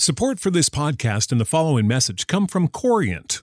Support for this podcast and the following message come from Corient.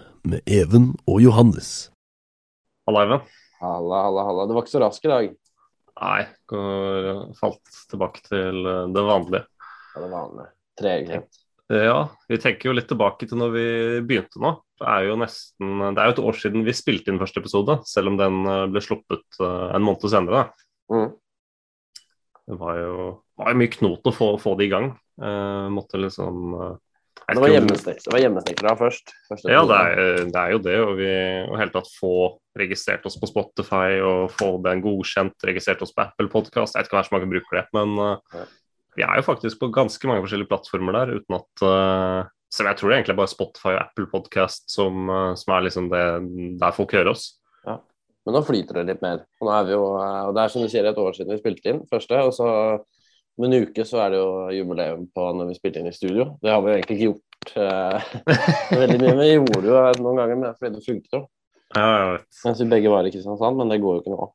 med Even og Johannes. Halla, Even. Halla, halla, halla. Du var ikke så rask i dag. Nei, går, falt tilbake til eh, det vanlige. Ja, det vanlige. Treghet. Ja, vi tenker jo litt tilbake til når vi begynte nå. Det er jo nesten, det er jo et år siden vi spilte inn første episode, selv om den eh, ble sluppet eh, en måned senere. Mm. Det var jo, var mye knot å få, få det i gang. Eh, måtte liksom eh, Det var hjemmesnekra hjemmesnek først. Første Ja, det er, det er jo det. Og vi og helt tatt få registrert oss på Spotify og få den godkjent, registrert oss på Apple Podcast. Jeg vet ikke hva så mange bruker det, men uh, vi er jo faktisk på ganske mange forskjellige plattformer der. uten at uh, Så jeg tror det er egentlig bare Spotify og Apple Podcast som, uh, som er liksom det der folk hører oss. Ja. Men nå flyter det litt mer. Og, nå er vi jo, eh, og det er som du sier, et år siden vi spilte inn første. Og så om en uke så er det jo jubileum på når vi spilte inn i studio. Det har vi egentlig ikke gjort eh, veldig mye, men vi gjorde jo noen ganger men det er fordi det funket jo. Ja, jeg vet. Mens vi begge var i Kristiansand, men det går jo ikke nå.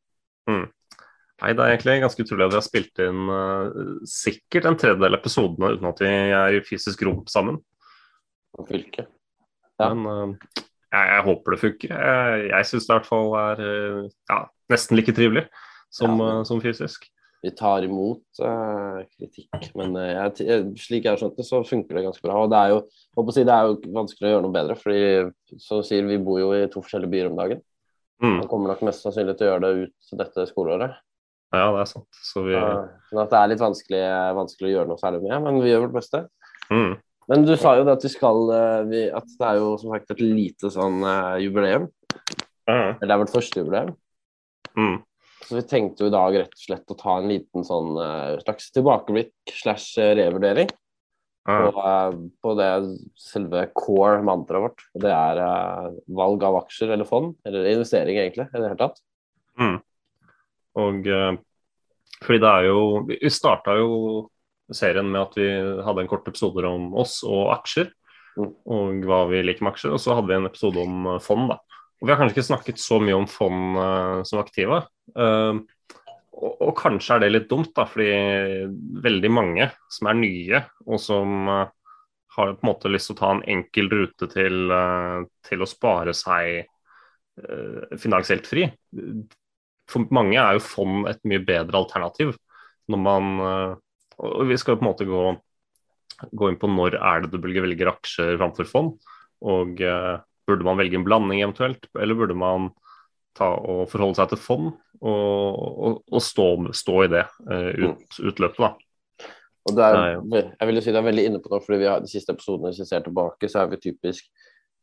Nei, Det er egentlig ganske utrolig at vi har spilt inn uh, sikkert en tredjedel av episodene uten at vi er i fysisk rom sammen. På fylket. Ja. Men uh, jeg, jeg håper det funker. Jeg, jeg syns det i hvert fall er uh, ja, nesten like trivelig som, Ja. uh, som fysisk. Vi tar imot uh, kritikk, men uh, jeg, jeg, slik jeg har skjønt det, så funker det ganske bra. Og det er jo, si, det er jo vanskelig å gjøre noe bedre, fordi som sier, vi bor jo i to forskjellige byer om dagen. Mm. Man kommer nok mest sannsynlig til å gjøre det ut dette skoleåret. Ja, det er sant. Så vi Eh, Sånn at det er litt vanskelig, vanskelig å gjøre noe særlig med, men vi gjør vårt beste. mm. Men du sa jo det at vi skal eh, vi, At det er jo som sagt et lite sånn jubileum. Eller det er vårt første jubileum. mm. Så vi tenkte jo i dag rett og slett å ta en liten sånn eh, slags tilbakeblikk slash eh, revurdering Ja. på, eh, på det selve core mantraet vårt. Det er valg av aksjer eller fond, eller investering egentlig, i det hele tatt. Mm. Og fordi det er jo Vi starta jo serien med at vi hadde en kort episode om oss og aksjer. Mm. Og hva vi liker med aksjer. Og så hadde vi en episode om fond, da. Og vi har kanskje ikke snakket så mye om fond som aktive. Eh, og, og kanskje er det litt dumt, da, fordi veldig mange som er nye, og som eh, har på en måte lyst til å ta en enkel rute til, eh, til å spare seg eh, finansielt fri. For mange er jo fond et mye bedre alternativ. Når man, og Vi skal jo på en måte gå, gå inn på når er det du velger velge aksjer framfor fond. Og burde man velge en blanding eventuelt, eller burde man ta og forholde seg til fond og, og, og stå, stå i det eh, ut, utløpet, da. Og er, jeg vil jo si det er veldig inne på noe, fordi vi har de siste episodene hvis vi ser tilbake, så har vi typisk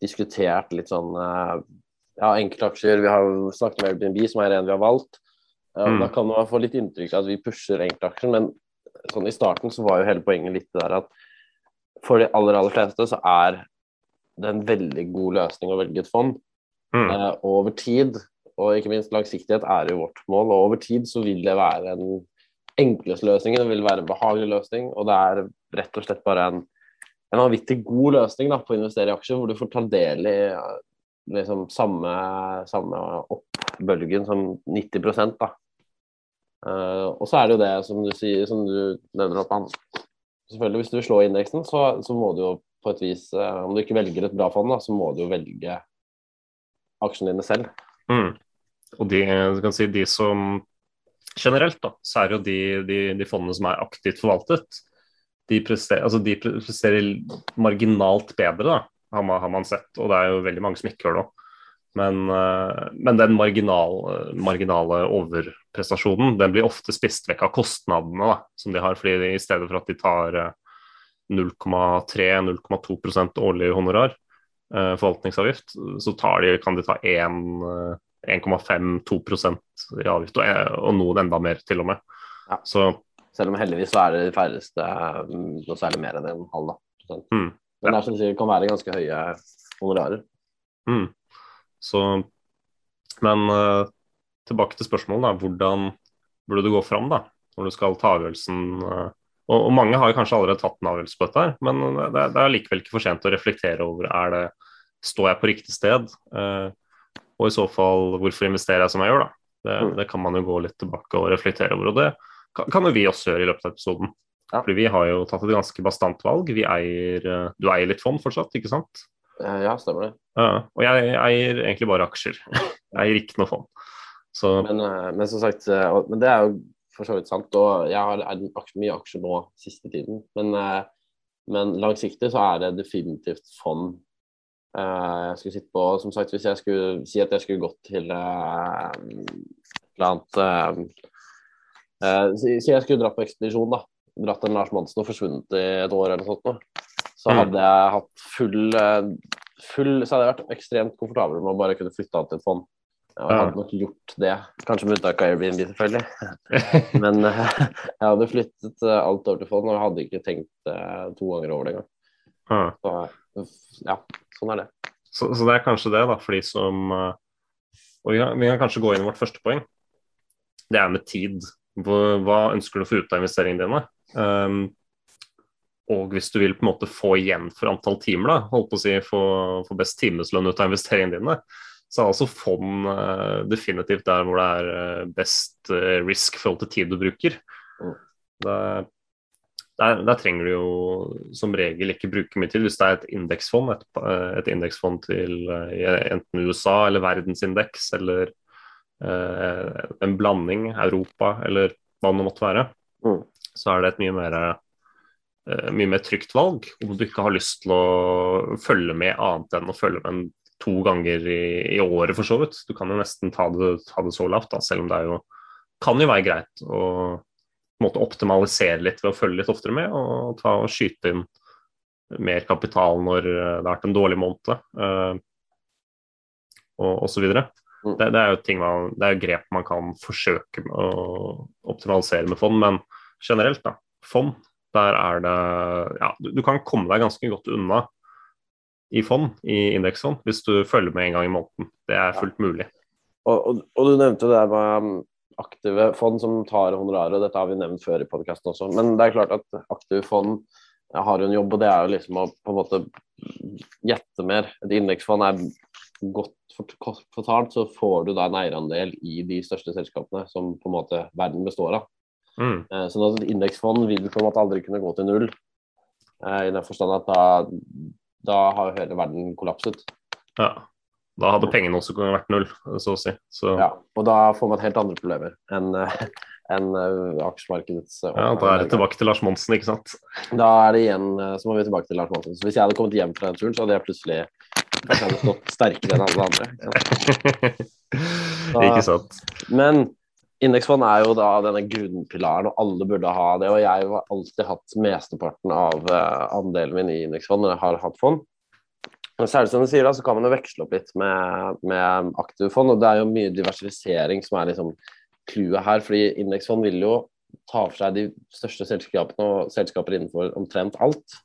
diskutert litt sånn eh, ja, enkeltaksjer. Vi har snakket med Airbnb, som er en vi har valgt. Eh, Mm. Da kan man få litt inntrykk av at vi pusher enkeltaksjer, men sånn i starten så var jo hele poenget litt der at for de aller, aller fleste så er det en veldig god løsning å velge et fond. Mm. Eh, og over tid, og ikke minst langsiktighet, er jo vårt mål. Og over tid så vil det være en enkleste løsningen, det vil være en behagelig løsning. Og det er rett og slett bare en en vanvittig god løsning da, på å investere i aksjer, hvor du får ta del i liksom, samme, samme oppbølgen som 90 da. Uh, og så er det jo det som du sier, som du nevner at man Selvfølgelig, hvis du vil slå indeksen, så, så, må du jo på et vis uh, Om du ikke velger et bra fond, da, så må du jo velge aksjene dine selv. Mm. Og de, si, de som generelt, da, så er jo de, de, de fondene som er aktivt forvaltet, de presterer, altså de presterer marginalt bedre, da, har man, har man, sett. Og det er jo veldig mange som ikke gjør det. Men, uh, men den marginal, marginale overprestasjonen den blir ofte spist vekk av kostnadene da, som de har. fordi I stedet for at de tar uh, 0,3-0,2% årlig honorar, forvaltningsavgift, så de, kan de ta 1,5-2 i avgift, og, og, noen enda mer, til og med. Ja. Så selv om heldigvis så er det de færreste noe særlig mer enn en halv. da. Mm. Men det er som du sier, kan være ganske høye honorarer. Mm. Så, men uh, tilbake til spørsmålet. da, Hvordan burde du gå fram da, når du skal ta avgjørelsen? Uh, og, og, mange har kanskje allerede tatt en avgjørelse på dette, her, men det, det er likevel ikke for sent å reflektere over er det, står jeg på riktig sted. Uh, og i så fall, hvorfor investerer jeg som jeg gjør? da? Det, mm. det, kan man jo gå litt tilbake og reflektere over. og det kan, kan jo vi også gjøre i løpet av episoden. Ja. Fordi vi har jo tatt et ganske bastant valg. Vi eier, eh, du eier litt fond fortsatt, ikke sant? Ja, stemmer det. Ja, og jeg eier egentlig bare aksjer. Jeg eier ikke noe fond. Så... Men, eh, men, som sagt, eh, men det er jo for så vidt sant. Og jeg har mye aksjer nå siste tiden. Men, men langsiktig så er det definitivt fond jeg skulle sitte på. Som sagt, hvis jeg skulle si at jeg skulle gått til et eller annet si, jeg skulle dratt på ekspedisjon, da. Dratt en Lars Monsen og forsvunnet i et år eller noe sånt. Da. Så mm. hadde jeg hatt full, full Så hadde jeg vært ekstremt komfortabel med å bare kunne flytte an til et fond. Jeg hadde nok gjort det. Kanskje med unntak av Airbnb, selvfølgelig. Men uh, jeg hadde flyttet alt over til fond, og hadde ikke tenkt to ganger over det engang. Så ja, sånn er det. Så, så, det er kanskje det, da, for de som Og vi kan, vi kan kanskje gå inn i vårt første poeng. Det er med tid hva ønsker du å få ut av investeringene dine? Um, og hvis du vil på en måte få igjen for antall timer, da, holdt på å si få, få best timeslønn ut av investeringene dine, så er altså fond uh, definitivt der hvor det er uh, best uh, risk i forhold til tid du bruker. Mm. Der, der, der, trenger du jo som regel ikke bruke mye tid. Hvis det er et indeksfond, et, et indeksfond til enten USA eller verdensindeks eller Eh, en blanding, Europa eller hva det måtte være, mm. så er det et mye mer, eh, mye mer trygt valg. Om du ikke har lyst til å følge med annet enn å følge med to ganger i, i året, for så vidt. Du kan jo nesten ta det, ta det så lavt, da, selv om det jo, kan jo være greit å måte, optimalisere litt ved å følge litt oftere med og ta og skyte inn mer kapital når det har vært en dårlig måned, uh, og osv. Mm. Det, det, er jo ting man, det er jo grep man kan forsøke å optimalisere med fond, men generelt, da. Fond, der er det Ja, du, du kan komme deg ganske godt unna i fond, i indeksfond, hvis du følger med en gang i måneden. Det er fullt mulig. Og, og, og du nevnte det med um, aktive fond som tar honorarer, og dette har vi nevnt før i podkasten også. Men det er klart at aktive fond har en jobb, og det er jo liksom å på en måte gjette mer. Et indeksfond er godt fortalt, så får du da en eierandel i de største selskapene som på en måte verden består av. Mm. Eh, sånn at et indeksfond vil på en måte aldri kunne gå til null. Eh, I den forstand at da, da har hele verden kollapset. Ja. Da hadde pengene også vært null, så å si. Så... Ja, og da får man helt andre problemer enn en, aksjemarkedets Ja, Da er det tilbake til Lars Monsen, ikke sant? Da er det igjen så må vi tilbake til Lars Monsen. Så hvis jeg hadde kommet hjem fra den turen, så hadde jeg plutselig Kanskje stått sterkere enn alle andre. Så, Ikke sant. Men indeksfond er jo da denne grunnpilaren, og alle burde ha det. Og jeg har alltid hatt mesteparten av uh, andelen min i indeksfond når jeg har hatt fond. Men særlig som du sier da, så kan man jo veksle opp litt med, med aktive fond. Og det er jo mye diversifisering som er liksom clouet her. fordi indeksfond vil jo ta for seg de største selskapene og selskaper innenfor omtrent alt.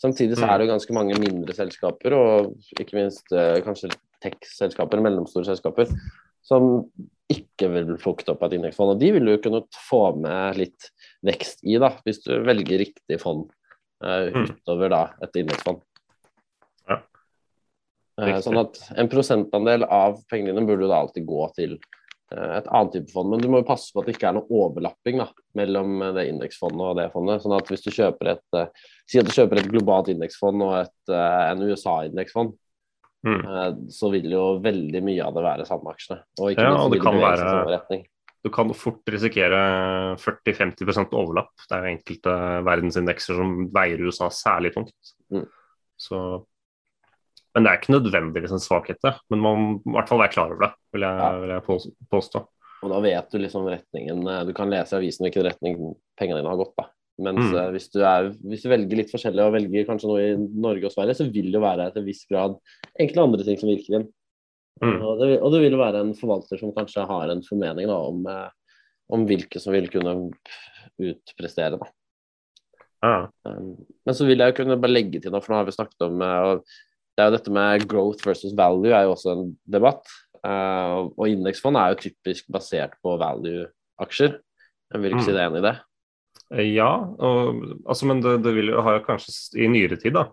Samtidig så er det jo mm. ganske mange mindre selskaper, og ikke minst eh, kanskje tech-selskaper, mellomstore selskaper, som ikke vil flukte opp av et indeksfond. Og de vil du kunne få med litt vekst i, da, hvis du velger riktig fond. uh, utover da et indeksfond. Ja. Eh, sånn at en prosentandel av pengene dine burde da alltid gå til eh, et annet type fond. Men du må jo passe på at det ikke er noe overlapping da, mellom det indeksfondet og det fondet. Sånn at hvis du kjøper et Si at du kjøper et globalt indeksfond og et, en USA-indeksfond, Mm. eh, så vil jo veldig mye av det være samme aksjene. Og ikke Ja, og det kan være-. Du kan fort risikere 40-50 overlapp. Det er jo enkelte verdensindekser som veier USA særlig tungt. Mm. Så Men det er ikke nødvendigvis en svakhet, det. Men man må i hvert fall være klar over det, vil jeg, Ja. vil jeg påstå. Og da vet du liksom retningen Du kan lese i avisen hvilken retning pengene dine har gått. da. Mens Mm. eh, hvis, du er, hvis du velger litt forskjellig og velger kanskje noe i Norge og Sverige, så vil det jo være til en viss grad enkle andre ting som virker inn. Mm. Og, det, og det vil jo være en forvalter som kanskje har en formening da, om, eh, om hvilke som vil kunne utprestere. da. Um, Men så vil jeg jo kunne bare legge til noe, for nå har vi snakket om eh, Det er jo dette med growth versus value er jo også en debatt. Og indeksfond er jo typisk basert på value-aksjer. Jeg vil ikke si det enig i det. Ja, og, altså, men det, det vil, har kanskje i nyere tid da,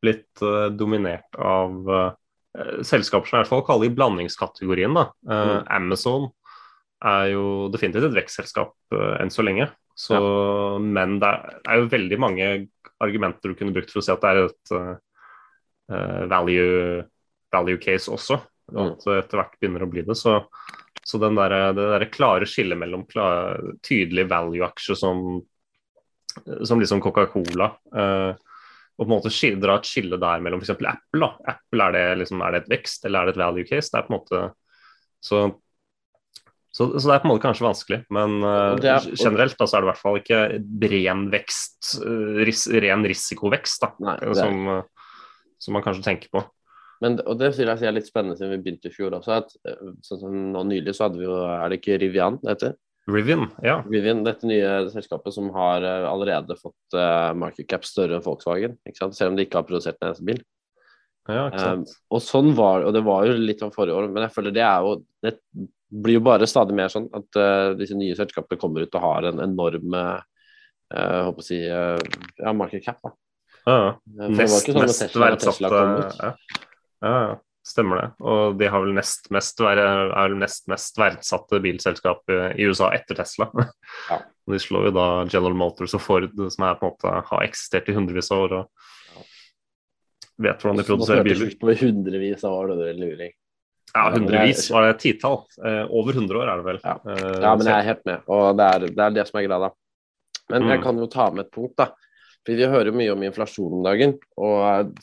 blitt uh, dominert av uh, selskaper som i hvert fall kaller i blandingskategorien. Da. Uh, Mm. Amazon er jo definitivt et vekstselskap eh, enn så lenge. Så, Men det er, er jo veldig mange argumenter du kunne brukt for å si at det er et eh, eh, value, value case også. Mm. At det etter hvert begynner å bli det. Så, så den der, det der klare skillet mellom klare, tydelig value-aksjer som, som liksom Coca-Cola eh, og på en måte skille, dra et skille der mellom f.eks. Apple. Da. Apple er det, liksom, er det et vekst eller er det et value case? Det er på en måte så, så, så det er på en måte kanskje vanskelig, men eh, er- generelt da, så er det i hvert fall ikke ren vekst, eh, ris, ren risikovekst, da, Nei, er- som, eh, som man kanskje tenker på. Men, og det vil jeg si er litt spennende siden vi begynte i fjor også. at eh, sånn som nå Nylig så hadde vi jo Er det ikke Rivian det heter? Rivian, ja. Rivian, dette nye selskapet som har eh, allerede fått uh, market cap større enn Volkswagen. ikke sant? Selv om de ikke har produsert en eneste bil. ja sant? Og sånn var og det var jo litt av forrige år, men jeg føler det er jo Det blir jo bare stadig mer sånn at uh, disse nye selskapene kommer ut og har en enorm uh, håper å si uh, ja, market cap. da. Ja, ja. Var Nest sånn mest verdsatte ja. ja, ja, stemmer det. Og de har vel nest mest, er vel nest mest verdsatte bilselskap i USA etter Tesla. Ja. De slår jo da General Motors og Ford, som er på en måte har eksistert i hundrevis av år og vet hvordan de produserer biler. Nå hundrevis av år, det er luring. Ja, hundrevis var det titall. Eh, over 100 år er det vel. Ja. Eh, Ja, men jeg er helt med, og det er det, er det som er greia. Men jeg Mm. kan jo ta med et punkt, da. For vi hører mye om inflasjon om dagen, og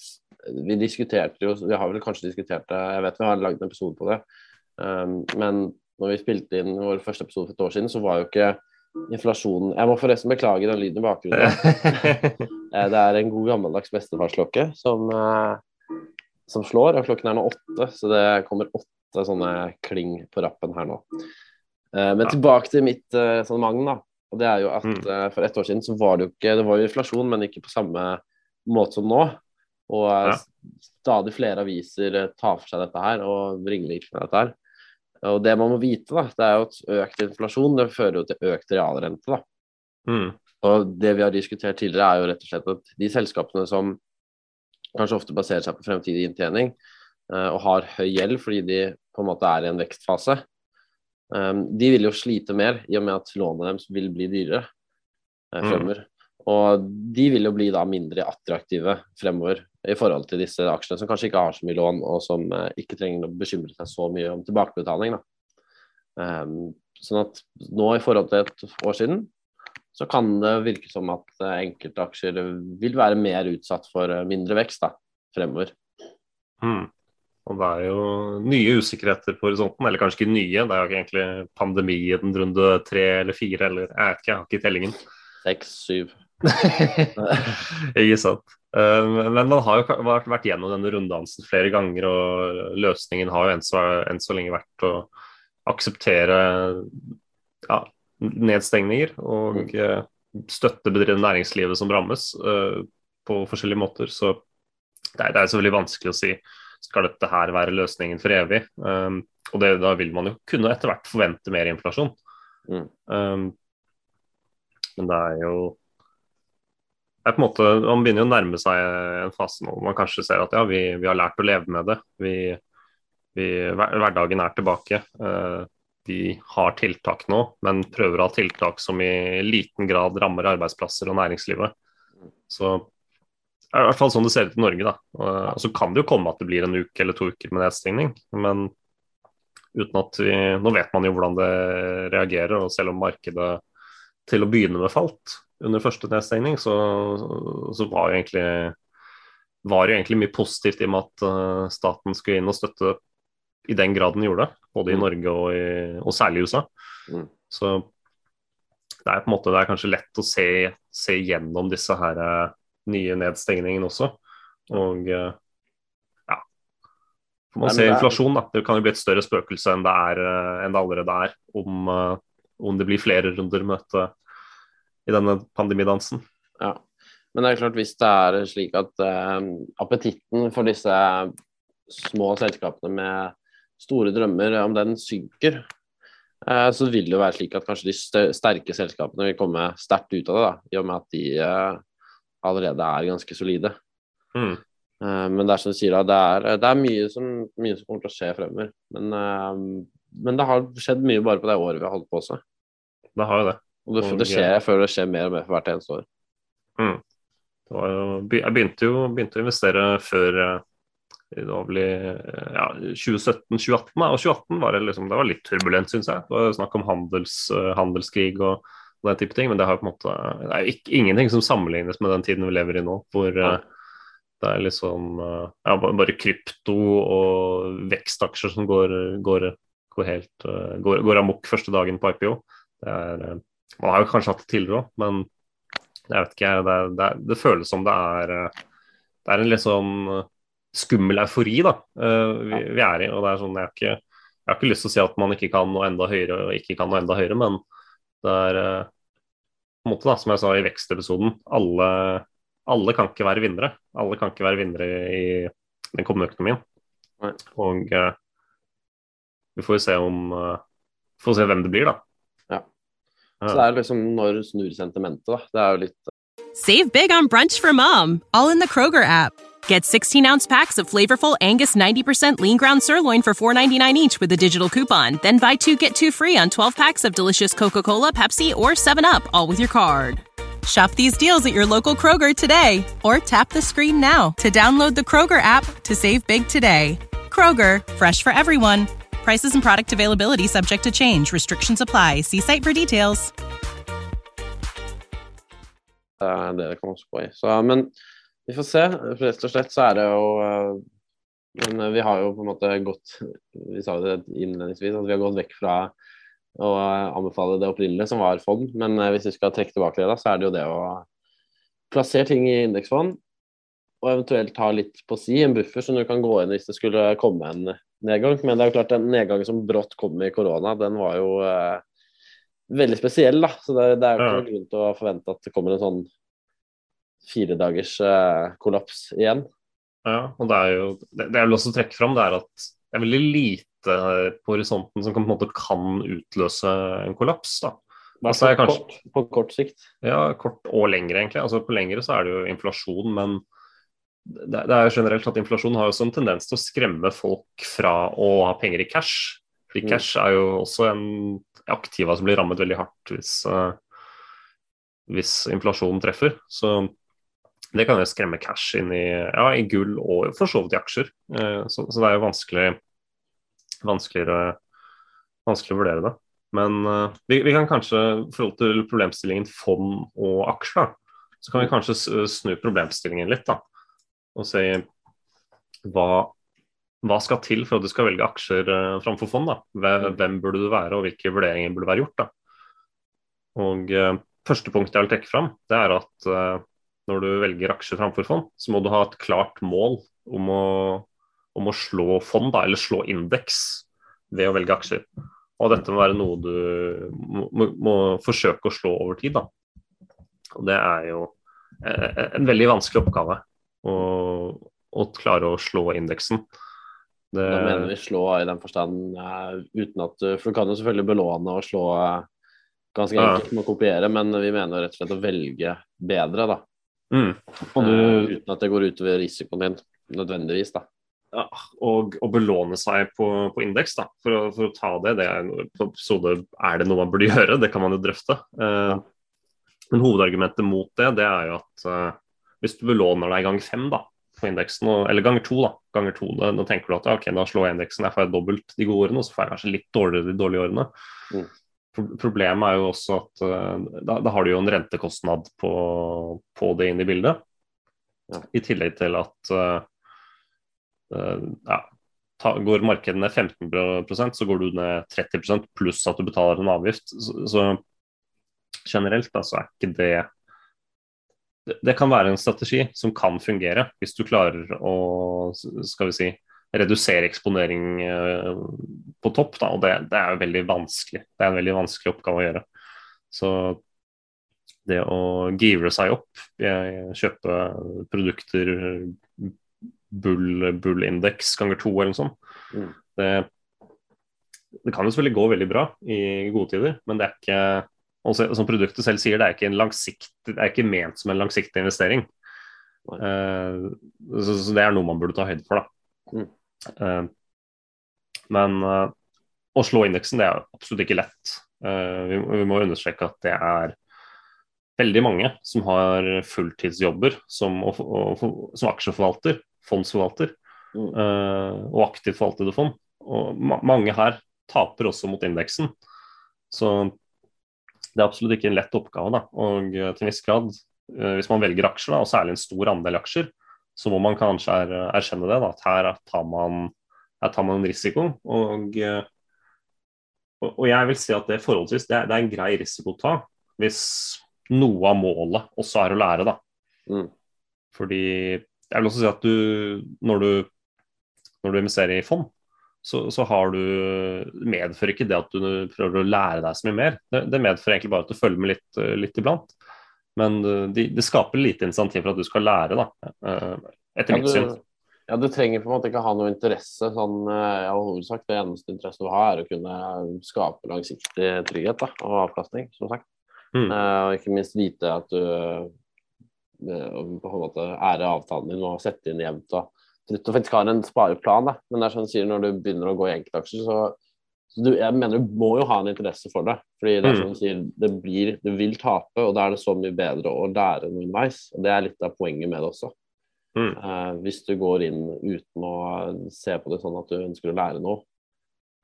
vi diskuterte jo Vi har vel kanskje diskutert det, jeg vet vi har lagd en episode på det. Um, men når vi spilte inn vår første episode for et år siden, så var jo ikke inflasjonen Jeg må forresten beklage den lyden i bakgrunnen. Eh, Det er en god gammeldags bestefarsklokke som, eh, som slår, og klokken er nå åtte, så det kommer åtte sånne kling på rappen her nå. Eh, Men tilbake til mitt sånn magn, da. Og det er jo at Mm. for ett år siden så var det jo ikke Det var jo inflasjon, men ikke på samme måte som nå. Og Ja. stadig flere aviser eh, tar for seg dette her og ringvirkninger av dette her. Og det man må vite, da, det er jo at økt inflasjon det fører jo til økt realrente, da. mm. Og det vi har diskutert tidligere, er jo rett og slett at de selskapene som kanskje ofte baserer seg på fremtidig inntjening, eh, og har høy gjeld fordi de på en måte er i en vekstfase, eh, de vil jo slite mer i og med at lånene deres vil bli dyrere fremover. Mm. Og de vil jo bli da mindre attraktive fremover i forhold til disse aksjene som kanskje ikke har så mye lån, og som eh, ikke trenger å bekymre seg så mye om tilbakebetaling. Da. Eh, sånn at nå i forhold til et år siden så kan det virke som at eh, enkelte aksjer vil være mer utsatt for eh, mindre vekst da, fremover. Mm. Og det er jo nye usikkerheter på horisonten, eller kanskje ikke nye. Det er jo ikke egentlig pandemien runde tre eller fire, eller jeg vet ikke, jeg har ikke tellingen. Seks, syv. ikke sant. Eh, Men man har jo vært, gjennom denne runddansen flere ganger, og løsningen har jo enn så, enn så lenge vært å akseptere ja, nedstengninger og eh, støtte bedriv- næringslivet som rammes eh, på forskjellige måter. Så det er, det er selvfølgelig vanskelig å si skal dette her være løsningen for evig. Og det, da vil man jo kunne etter hvert forvente mer inflasjon. Mm. Men det er jo på en måte, Man begynner jo å nærme seg en fase nå hvor man kanskje ser at ja, vi, vi har lært å leve med det. Vi, vi, hverdagen er tilbake. Uh, vi har tiltak nå, men prøver å ha tiltak som i liten grad rammer arbeidsplasser og næringslivet. Så det er i hvert fall sånn det ser ut i Norge. da. Og så kan det jo komme at det blir en uke eller to uker med nedstengning. Men uten at vi, nå vet man jo hvordan det reagerer, og selv om markedet til å begynne med falt under første nedstengning, så, så var, jo egentlig, var jo egentlig mye positivt i og med at uh, staten skulle inn og støtte i den grad den gjorde det, både i mm. Norge og, i, og særlig i USA. Mm. Så det er på en måte, det er kanskje lett å se, se gjennom disse her uh, nye nedstengningene også. Og uh, ja Får man se inflasjon, da. Det kan jo bli et større spøkelse enn det, er, enn det allerede er, om, om det blir flere runder med dette i denne pandemidansen. Ja, men det er klart hvis det er slik at uh, appetitten for disse små selskapene med store drømmer, om den synker, uh, så vil det være slik at kanskje de sterke selskapene vil komme sterkt ut av det, da, i og med at de uh, allerede er ganske solide. Mm. men det er som du sier, det er, det er mye, som, mye, som, kommer til å skje fremover. Men, men det har skjedd mye bare på det året vi har holdt på også. Det har jo det. Og det, det skjer, jeg føler det skjer mer og mer for hvert eneste år. Mm. Jo, jeg begynte jo begynte å investere før eh, det var vel i ja, 2017-2018. Og 2018 var det, liksom, det var litt turbulent, syns jeg. Det var snakk om handels, eh, handelskrig og, og, den type ting. Men det, har på en måte, det er ikke, ingenting som sammenlignes med den tiden vi lever i nå. hvor ja. det er liksom ja, bare krypto og vekstaksjer som går, går, går helt går, går amok første dagen på IPO. Det er man har jo kanskje hatt det tidligere òg, men jeg vet ikke. Det, det, det, føles som det er, det er en litt sånn skummel eufori da, eh, vi, vi, er i. og det er sånn, jeg har, ikke, jeg har ikke lyst til å si at man ikke kan noe enda høyere og ikke kan noe enda høyere, men det er eh, på en måte da, som jeg sa i vekstepisoden, alle, alle kan ikke være vinnere. Alle kan ikke være vinnere i den kommende økonomien. Og vi får se om får se hvem det blir, da. Så det er liksom når snur sentimentet, da. Det er jo litt Save big on brunch for mom, all in the Kroger app. Get 16 ounce packs of flavorful Angus 90% lean ground sirloin for $4.99 each with a digital coupon. Then buy two get two free on 12 packs of delicious Coca Cola, Pepsi, or 7UP, all with your card. Shop these deals at your local Kroger today or tap the screen now to download the Kroger app to save big today. Kroger, fresh for everyone. Prices and product availability subject to change. Restrictions apply. See site for details. Det er det det kommer på i. Så, men vi får se. Rett og slett så er det jo eh, Men vi har jo på en måte gått Vi sa det innledningsvis at vi har gått vekk fra å anbefale det opprinnelige, som var fond. Men eh, hvis vi skal trekke tilbake det, da, så er det jo det å plassere ting i indeksfond. Og eventuelt ha litt på si, en buffer som du kan gå inn hvis det skulle komme en nedgang. Men det er jo klart den nedgangen som brått kom i korona, den var jo eh, veldig spesiell. da, så Det, det er jo ikke noen grunn til å forvente at det kommer en sånn fire dagers eh, kollaps igjen. Ja, og det er jo det, det jeg vil også trekke fram, det er at det er veldig lite på horisonten som kan, på en måte kan utløse en kollaps. da. Altså, kanskje, kort, på kort sikt? Ja, kort og lengre, egentlig. Altså, på lengre så er det jo inflasjon, men det, det er generelt at inflasjon har også en tendens til å skremme folk fra å ha penger i cash. Fordi mm. cash er jo også en aktiva som blir rammet veldig hardt hvis, uh, hvis inflasjonen treffer. Så det kan jo skremme cash inn i, ja, i gull og for så vidt i aksjer. Uh, så, så, det er jo vanskelig, vanskeligere, vanskelig å vurdere det. Men uh, vi, vi, kan kanskje, i forhold til problemstillingen fond og aksjer, så kan vi kanskje snu problemstillingen litt. da og si hva, hva, skal til for at du skal velge aksjer uh, framfor fond? da? Hvem, mm. burde du være, og hvilke vurderinger burde være gjort? da? Og uh, Første punkt jeg vil trekke fram, det er at uh, når du velger aksjer framfor fond, så må du ha et klart mål om å, om å slå fond, da, eller slå indeks, ved å velge aksjer. Og dette må være noe du må, må, må forsøke å slå over tid. da. Og Det er jo en veldig vanskelig oppgave og, og klare å slå indeksen. Det... Da mener vi slå i den forstand uh, uten at For du kan jo selvfølgelig belåne og slå uh, ganske enkelt med å kopiere, men vi mener rett og slett å velge bedre, da. Mm. Og du, uten at det går utover risikoen din nødvendigvis, da. Ja, og, å belåne seg på, på indeks, da. For å, for å, ta det. det er, på episode, er det noe man burde gjøre? Det kan man jo drøfte. Ja. men hovedargumentet mot det, det er jo at hvis du belåner deg gang fem da, på indeksen, eller ganger to, da, ganger to, da, da tenker du at ok, da slår jeg indeksen, jeg får dobbelt de gode årene, og så får jeg kanskje litt dårligere de dårlige årene. Mm. Problemet er jo også at uh, da, da, har du jo en rentekostnad på, på det inn i bildet. Ja. I tillegg til at uh, ja, ta, går markedet ned 15% så går du ned 30% pluss at du betaler en avgift. Så, så generelt da, så er ikke det, det kan være en strategi som kan fungere hvis du klarer å skal vi si, redusere eksponering eh, på topp. Da, og det, det, er jo veldig vanskelig. Det er en veldig vanskelig oppgave å gjøre. Så det å gire seg opp, kjøpe produkter bull, bull index ganger to eller noe sånt, mm. det, det, kan jo selvfølgelig gå veldig bra i gode tider, men det er ikke også, Som produktet selv sier, det er ikke, det er ikke ment som en langsiktig investering. Uh, så, så, det er noe man burde ta høyde for. da. Mm. Uh, men uh, å slå indeksen det er absolutt ikke lett. Vi, vi må understreke at det er veldig mange som har fulltidsjobber som, og, og, som aksjeforvalter, fondsforvalter mm. og aktivt forvaltede fond. Og ma mange her taper også mot indeksen. Så det er absolutt ikke en lett oppgave. Da. Og til en viss grad, hvis man velger aksjer, da, og særlig en stor andel aksjer, så må man kanskje er, erkjenne det, da, at her tar, man, her tar man en risiko. Og, og, jeg vil si at det forholdsvis det er, det er en grei risiko å ta hvis noe av målet også er å lære. da. Mm. Fordi jeg vil også si at du når du, når du investerer i fond, så, så, har du medfører ikke det at du prøver å lære deg så mye mer. Det, det medfører egentlig bare at du følger med litt, litt iblant. Men det de skaper lite insentiv for at du skal lære, da, eh, etter ja, mitt syn. Ja, du trenger på en måte ikke ha noe interesse. sånn, eh, ja, hovedsak Det eneste interesse du har, er å kunne skape langsiktig trygghet da, og avkastning, som sagt. Mm. Uh, og ikke minst vite at du uh, på en måte ære avtalen din og sette inn jevnt. og du faktisk har en spareplan, da. men det er sånn sier når du begynner å gå i enkeltaksjer, så du, jeg mener du må jo ha en interesse for det. fordi det er mm. som sier, det blir, Du vil tape, og da er det så mye bedre å lære noe underveis. og Det er litt av poenget med det også. Mm. Uh, hvis du går inn uten å se på det sånn at du ønsker å lære noe,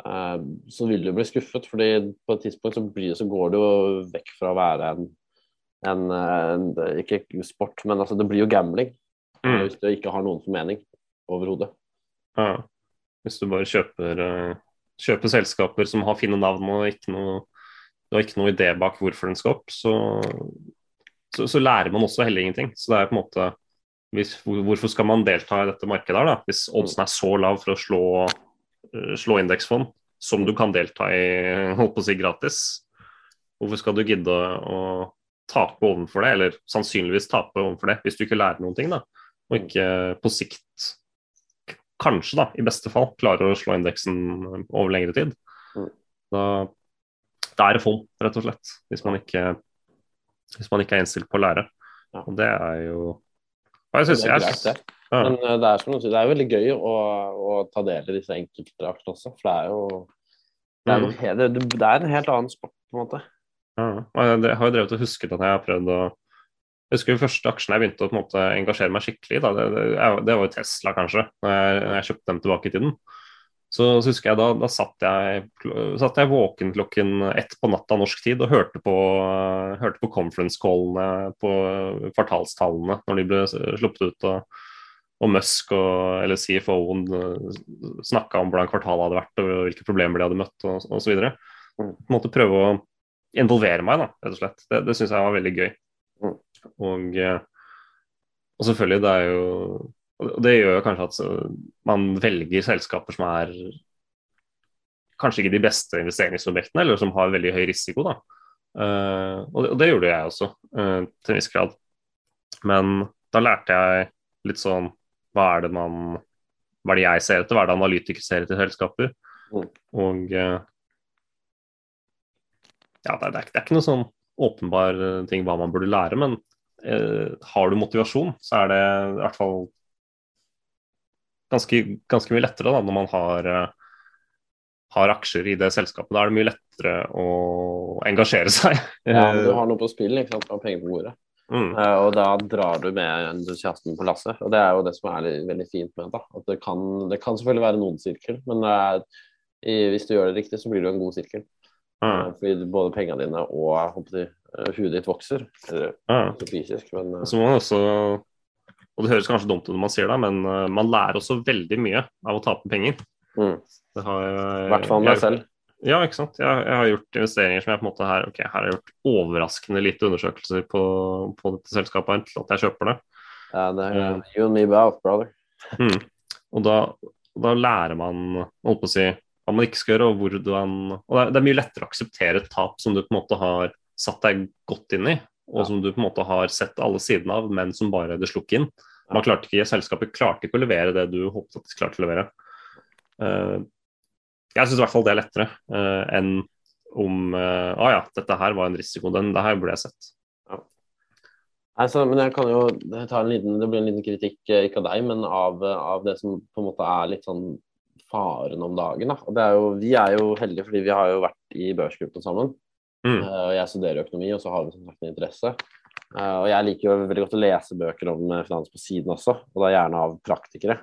uh, så vil du bli skuffet. fordi på et tidspunkt så, blir, så går du jo vekk fra å være en, en, en Ikke sport, men altså det blir jo gambling. Mm. Hvis du ikke har noen formening overhodet. Ja. Hvis du bare kjøper kjøper selskaper som har fine navn og ikke noe, og ikke noe idé bak hvorfor den skal opp, så, så, så, lærer man også heller ingenting. Så det er på en måte hvis, Hvorfor skal man delta i dette markedet her, da, hvis oddsen er så lav for å slå, eh, slå indeksfond som du kan delta i holdt på å si gratis? Hvorfor skal du gidde å tape overfor det, eller sannsynligvis tape overfor det, hvis du ikke lærer noen ting, da, og ikke på sikt kanskje, da, i beste fall, klarer å slå indeksen over lengre tid. Mm. Da, da er det fond, rett og slett. Hvis man ikke, hvis man ikke er innstilt på å lære. Ja. Og det er jo jeg synes, det er greit, det. Ja. Men eh, det er, som det er veldig gøy å, å ta del i disse enkeltaksjene også. For det er jo det er, mm. det, det er, en helt annen sport, på en måte. Ja. Jeg har jo drevet og husket at jeg har prøvd å jeg husker den første aksjen jeg begynte å måte, engasjere meg skikkelig i. Det, det, det, var jo Tesla, kanskje, når jeg, når jeg, kjøpte dem tilbake i tiden. Så, så husker jeg da, da satt, jeg, satt jeg våken klokken ett på natta norsk tid og hørte på, hørte på conference-callene på kvartalstallene når de ble sluppet ut. og, og Musk og, eller CFO-en snakka om hvordan kvartalet hadde vært og hvilke problemer de hadde møtt og en måte prøve å involvere meg, da, rett og slett. Det, det syns jeg var veldig gøy. Og, eh, og selvfølgelig, det er jo og Det gjør kanskje at man velger selskaper som er kanskje ikke de beste investeringsobjektene, eller som har veldig høy risiko. da. Uh, og, det, og, det, gjorde jeg også, uh, til en viss grad. Men da lærte jeg litt sånn Hva er det man Hva er det jeg ser etter? Hva er det analytikere ser etter selskaper? Mm. Og uh, ja, det, det, er, det, er, ikke noe sånn åpenbar ting hva man burde lære, men eh, har du motivasjon, så er det i hvert fall ganske, ganske mye lettere da, når man har, eh, har aksjer i det selskapet. Da er det mye lettere å engasjere seg. Ja, du har noe på spill, ikke sant? Du har penger på bordet. Mm. Eh, og da drar du med entusiasten på lasset. Og det er jo det som er veldig fint med det. At det kan, det kan selvfølgelig være noen sirkel, men er, i, hvis du gjør det riktig, så blir det en god sirkel. Mm. Fordi både pengene dine og håper jeg, eh, huet ditt vokser. Eller Mm. fysisk, men uh... Så må man også, og det høres kanskje dumt ut når man sier det, men uh, man lærer også veldig mye av å tape penger. mm, Det har, i hvert fall meg selv. Ja, ikke sant. Jeg, jeg har gjort investeringer som jeg på en måte her Ok, her har jeg gjort overraskende lite undersøkelser på, på dette selskapet her til at jeg kjøper det. Ja, det er uh, you and me both, brother. Mm. Og da, da lærer man holdt på å si, hva man ikke skal gjøre, og hvordan Og det er, det er mye lettere å akseptere et tap som du på en måte har satt deg godt inn i, og Ja. som du på en måte har sett alle sidene av, men som bare det slukk inn. Man klarte ikke, Selskapet klarte ikke å levere det du håpet at de klarte å levere. Uh, jeg syns i hvert fall det er lettere uh, enn om uh, ah, ja, dette her var en risiko. Den det her burde jeg sett. Altså, men jeg kan jo ta en liten, Det blir en liten kritikk, ikke av deg, men av, av det som på en måte er litt sånn faren om dagen. Da. Og det er jo, vi er jo heldige fordi vi har jo vært i børsgruppen sammen. Mm. Uh, jeg studerer økonomi, og så har vi som sagt en interesse. Uh, og jeg liker jo veldig godt å lese bøker om eh, finans på siden også, og da gjerne av praktikere.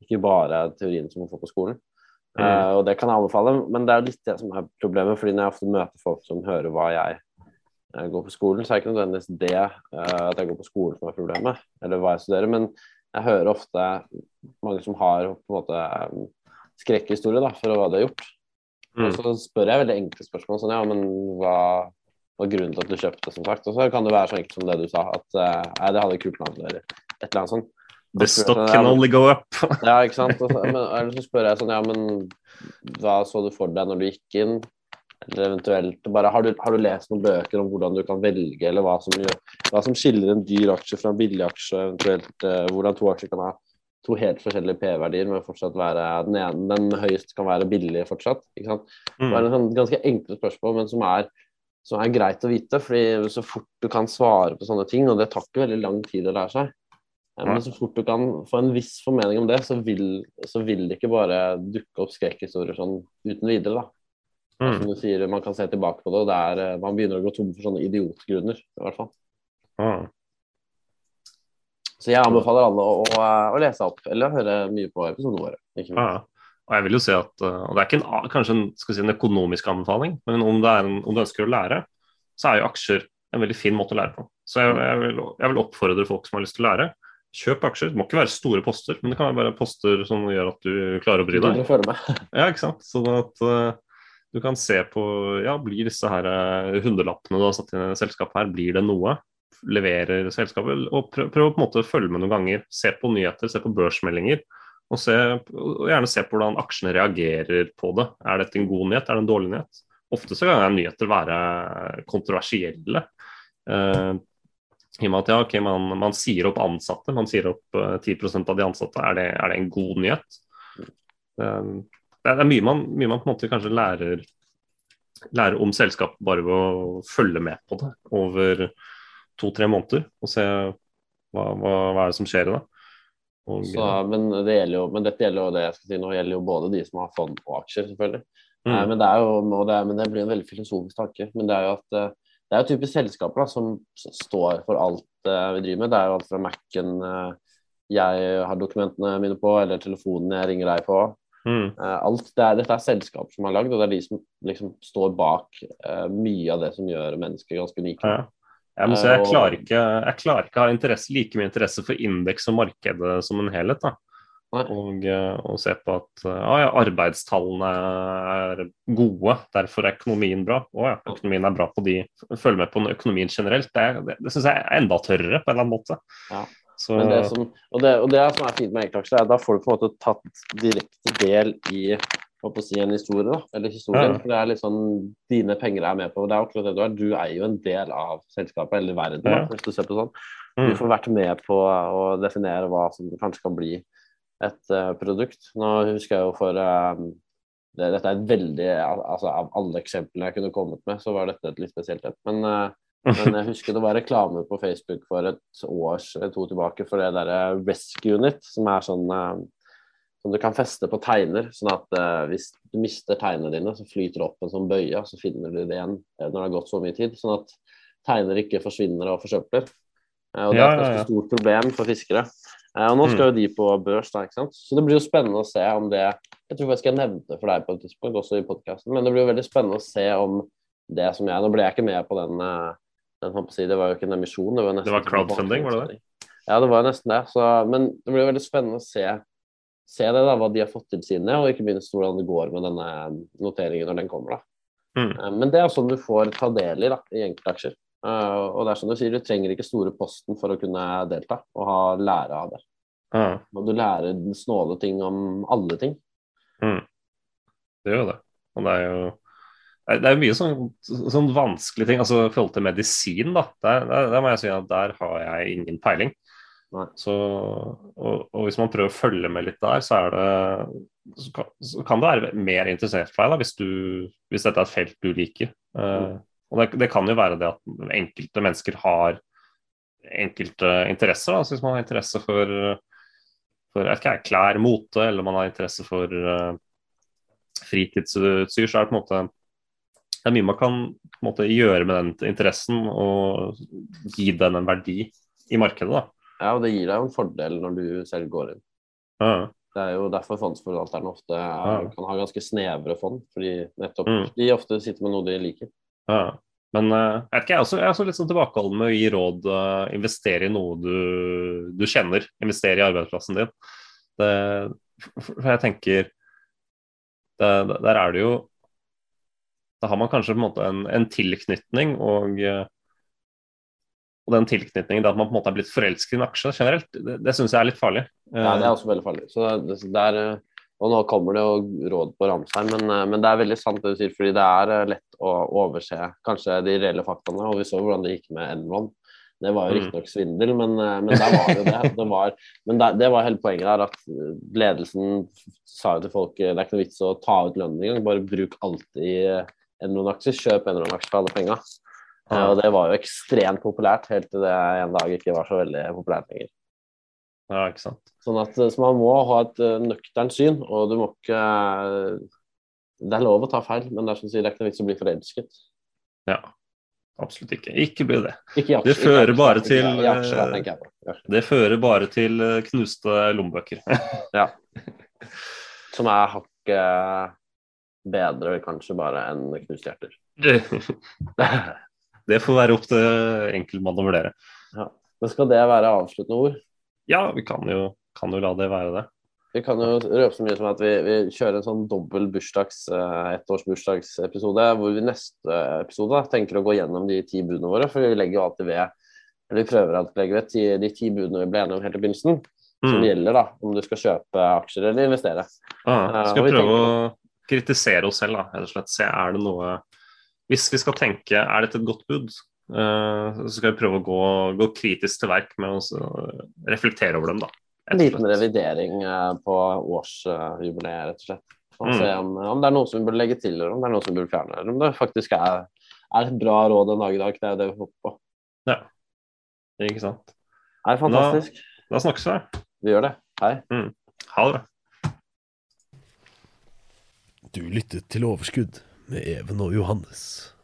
Ikke bare teorien som man får på skolen. Mm. Uh, og det kan jeg anbefale, men det er jo litt det som er problemet. fordi når jeg ofte møter folk som hører hva jeg går på skolen, så er det ikke nødvendigvis det at jeg går på skolen som er problemet, eller hva jeg studerer. Men jeg hører ofte mange som har på en måte skrekkhistorie da, for hva de har gjort. Mm. Og så spør jeg veldig enkle spørsmål sånn, ja, men hva var grunnen til at du kjøpte, som sagt. Og så kan det være så enkelt som det du sa, at eh, nei, det hadde kult navn eller et eller annet sånt. The stock can only go up. Ja, ikke sant. Så, men, eller så spør jeg sånn, ja, men hva så du for deg når du gikk inn? Eller eventuelt bare, har du, har du lest noen bøker om hvordan du kan velge, eller hva som, hva som skiller en dyr aksje fra en billig aksje, eventuelt eh, hvordan to aksjer kan ha to helt forskjellige P-verdier, men fortsatt være den ene, den høyeste kan være billig fortsatt. ikke sant? Det er Mm. en sånn ganske enkle spørsmål, men som er, som er greit å vite. fordi så fort du kan svare på sånne ting, og det tar ikke veldig lang tid å lære seg, eh, men så fort du kan få en viss formening om det, så vil, så vil det ikke bare dukke opp skrekkhistorier sånn uten videre. da. Mm. Som du sier, Man kan se tilbake på det, og det er, eh, man begynner å gå tom for sånne idiotgrunner. i hvert fall. Ah. Så jeg anbefaler alle å, å, å lese opp, eller høre mye på episodene våre. Ikke. Ja. Og jeg vil jo si at uh, og Det er ikke en, kanskje en, si, en økonomisk anbefaling, men om, en, om du ønsker å lære, så er jo aksjer en veldig fin måte å lære på. Så jeg, jeg, vil, jeg vil oppfordre folk som har lyst til å lære. Kjøp aksjer. Det må ikke være store poster, men det kan være poster som gjør at du klarer å bry deg. Ja, ikke sant? Sånn at uh, du kan se på ja, blir disse her uh, hundrelappene du har satt inn i selskapet her, blir det noe? Leverer selskapet? Og prøv, prøv å på en måte følge med noen ganger. Se på nyheter, se på børsmeldinger. Og, se, og gjerne se på hvordan aksjene reagerer på det. Er dette en god nyhet, er det en dårlig nyhet? Ofte så kan nyheter være kontroversielle. Uh, i og med at ja, okay, man, man sier opp ansatte, man sier opp uh, 10% av de ansatte. Er det, er det en god nyhet? Er, det er mye, man, mye man på en måte kanskje lærer, lærer om selskapet bare ved å følge med på det over to-tre måneder og se hva, hva, hva er det som skjer det. Og, Så, men, det jo, men dette gjelder jo det jeg skal si nå, gjelder jo både de som har fond og aksjer, selvfølgelig. Mm. Nei, men, det er jo, og det, er, men det blir en veldig filosofisk tanke. Men det er jo at eh, det er jo typisk selskaper da, som står for alt eh, vi driver med. Det er jo alt fra Mac-en eh, jeg har dokumentene mine på, eller telefonen jeg ringer deg på. mm, Eh, alt, det er, dette er selskaper som er lagd, og det er de som liksom står bak eh, mye av det som gjør mennesker ganske unike. ja. Jeg, må si, jeg, klarer ikke, jeg klarer ikke å ha interesse, like mye interesse for indeks og markedet som en helhet. da. Og, eh, og se på at eh, ah, ja, arbeidstallene er gode, derfor er økonomien bra. Å ja, økonomien er bra på de Følge med på økonomien generelt. Det, det, det syns jeg er enda tørrere på en eller annen måte. Ja. Så, Men det som, og, det, og det som er fint med enkeltaksjer, er at da får du på en måte tatt direkte del i på å si, en historie. da, eller historien. Ja. For det er litt sånn dine penger er med på. Det er akkurat det du er. Du er jo en del av selskapet eller verden, da, Ja. hvis du ser på sånn. Mm. Du får vært med på å definere hva som kanskje kan bli et uh, produkt. Nå husker jeg jo for uh, det, Dette er et veldig altså Av alle eksemplene jeg kunne kommet med, så var dette et litt spesielt et. Men uh, Men jeg husker det var reklame på Facebook for et år to tilbake for det derre Rescue Unit, som er sånn som du kan feste på teiner. Sånn at eh, hvis du mister tegnene dine, så flyter det opp en sånn bøye, og så finner du det igjen når det har gått så mye tid. Sånn at teiner ikke forsvinner og forsøpler. Eh, og det er et ganske stort problem for fiskere. Uh, og nå skal mm. jo de på børs, da, ikke sant. Så det blir jo spennende å se om det Jeg tror faktisk jeg nevnte det for deg på et tidspunkt, også i podkasten, men det blir jo veldig spennende å se om det som jeg Nå ble jeg ikke med på den, den si, Det var jo ikke en emisjon, det var Det var crowdfunding, var det det? Ja, det var nesten det. Så, men det blir jo veldig spennende å se se det, da, hva de har fått til sine, og ikke minst hvordan det går med denne noteringen når den kommer. da. Mm. Eh, men det er sånn du får ta del i da, i enkeltaksjer. Uh, og det er som du sier, du trenger ikke store posten for å kunne delta og ha lære av det. Mm. Og du lærer snåle ting om alle ting. Mm. Det gjør det. Og det er jo det er mye sånn, sånn vanskelige ting. altså I forhold til medisin, da, der, der, der, må jeg si at der har jeg ingen peiling. Så, og, og, hvis man prøver å følge med litt der, så, er det, så, kan, så kan det være mer interessert for deg da, hvis, du, hvis dette er et felt du liker. Uh, og det, det, kan jo være det at enkelte mennesker har enkelte interesser. Da. Så hvis man har interesse for, for ikke, klær, mote, eller man har interesse for uh, fritidsutstyr, så er det på en måte det er mye man kan måte, gjøre med den interessen og gi den en verdi i markedet. da. Ja, og det gir deg jo en fordel når du selv går inn. Ja. Det er jo derfor fondsforvalterne ofte er, kan ha ganske snevre fond, fordi nettopp mm. de ofte sitter med noe de liker. Ja. Men uh, jeg, ikke, jeg, er også, jeg er også litt sånn tilbakeholden med å gi råd. Uh, investere i noe du, du, kjenner. Investere i arbeidsplassen din. Det, for jeg tenker det, Der er det jo Da har man kanskje på en måte en, en tilknytning og uh, og den tilknytningen, at man på en måte er blitt forelsket i en aksje generelt, det, det syns jeg er litt farlig. Ja, det er også veldig farlig. Så det, det er, og nå kommer det jo råd på Ramsheim, men, men, det er veldig sant det du sier, fordi det er eh, lett å overse kanskje de reelle faktaene. Og vi så hvordan det gikk med Enron. Det var jo mm. riktignok svindel, men, eh, men der var jo det. det var, men det, det var hele poenget der, at ledelsen sa jo til folk det er ikke noe vits å ta ut lønnen engang, bare bruk alltid Enron-aksjer, kjøp Enron-aksjer for alle penga. Ja. Og det var jo ekstremt populært, helt til det en dag ikke var så veldig populært lenger. Ja, ikke sant. Sånn at, så man må ha et uh, nøkternt syn, og du må ikke Det er lov å ta feil, men det er, som sier, det er ikke noe vits å bli forelsket. Ja, absolutt ikke. Ikke bli det. Ikke aksjer, det fører bare til uh, Det fører bare til knuste lommebøker. ja. Som er hakket bedre kanskje bare enn knuste hjerter. det får være opp til enkeltmann å vurdere. Ja. Men skal det være avsluttende ord? Ja, vi kan jo, kan jo la det være det. Vi kan jo røpe så mye som at vi, vi kjører en sånn dobbel bursdags, uh, ettårsbursdagsepisode, hvor vi neste episode tenker å gå gjennom de ti budene våre. For vi legger jo alltid ved eller vi prøver alltid å legge ved de ti budene vi ble enige om helt i begynnelsen. Mm. Som gjelder da, om du skal kjøpe aksjer eller investere. Ah, skal uh, prøve å kritisere oss selv, da, rett og slett. Se er det noe hvis vi skal tenke er dette et godt bud, uh, så skal vi prøve å gå, gå kritisk til verk med å reflektere over dem. da. En liten revidering uh, på årsjubileet, rett og slett. Og mm. se om, om, det er noe som vi burde legge til, eller om det er noe som vi burde fjerne. Eller om det faktisk er, er et bra råd en dag i dag. Det er det vi håper på. Ja, ikke sant. Det er fantastisk. Da, da snakkes vi. Vi gjør det. Hei. Mm. Ha det bra. Du lyttet til Overskudd med Even og Johannes.